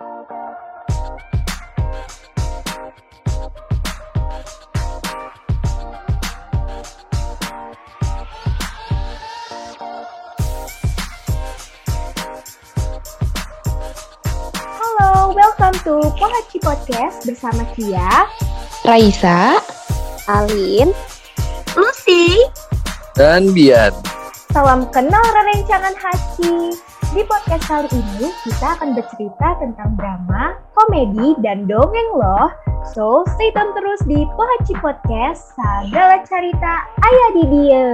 Halo, welcome to Pohaci Podcast bersama Kia. Raisa, Alin, Lucy, dan Bian. Salam kenal rencangan Haci. Di podcast kali ini kita akan bercerita tentang drama, komedi, dan dongeng loh. So, stay tune terus di Pohaci Podcast, segala cerita ayah di dia.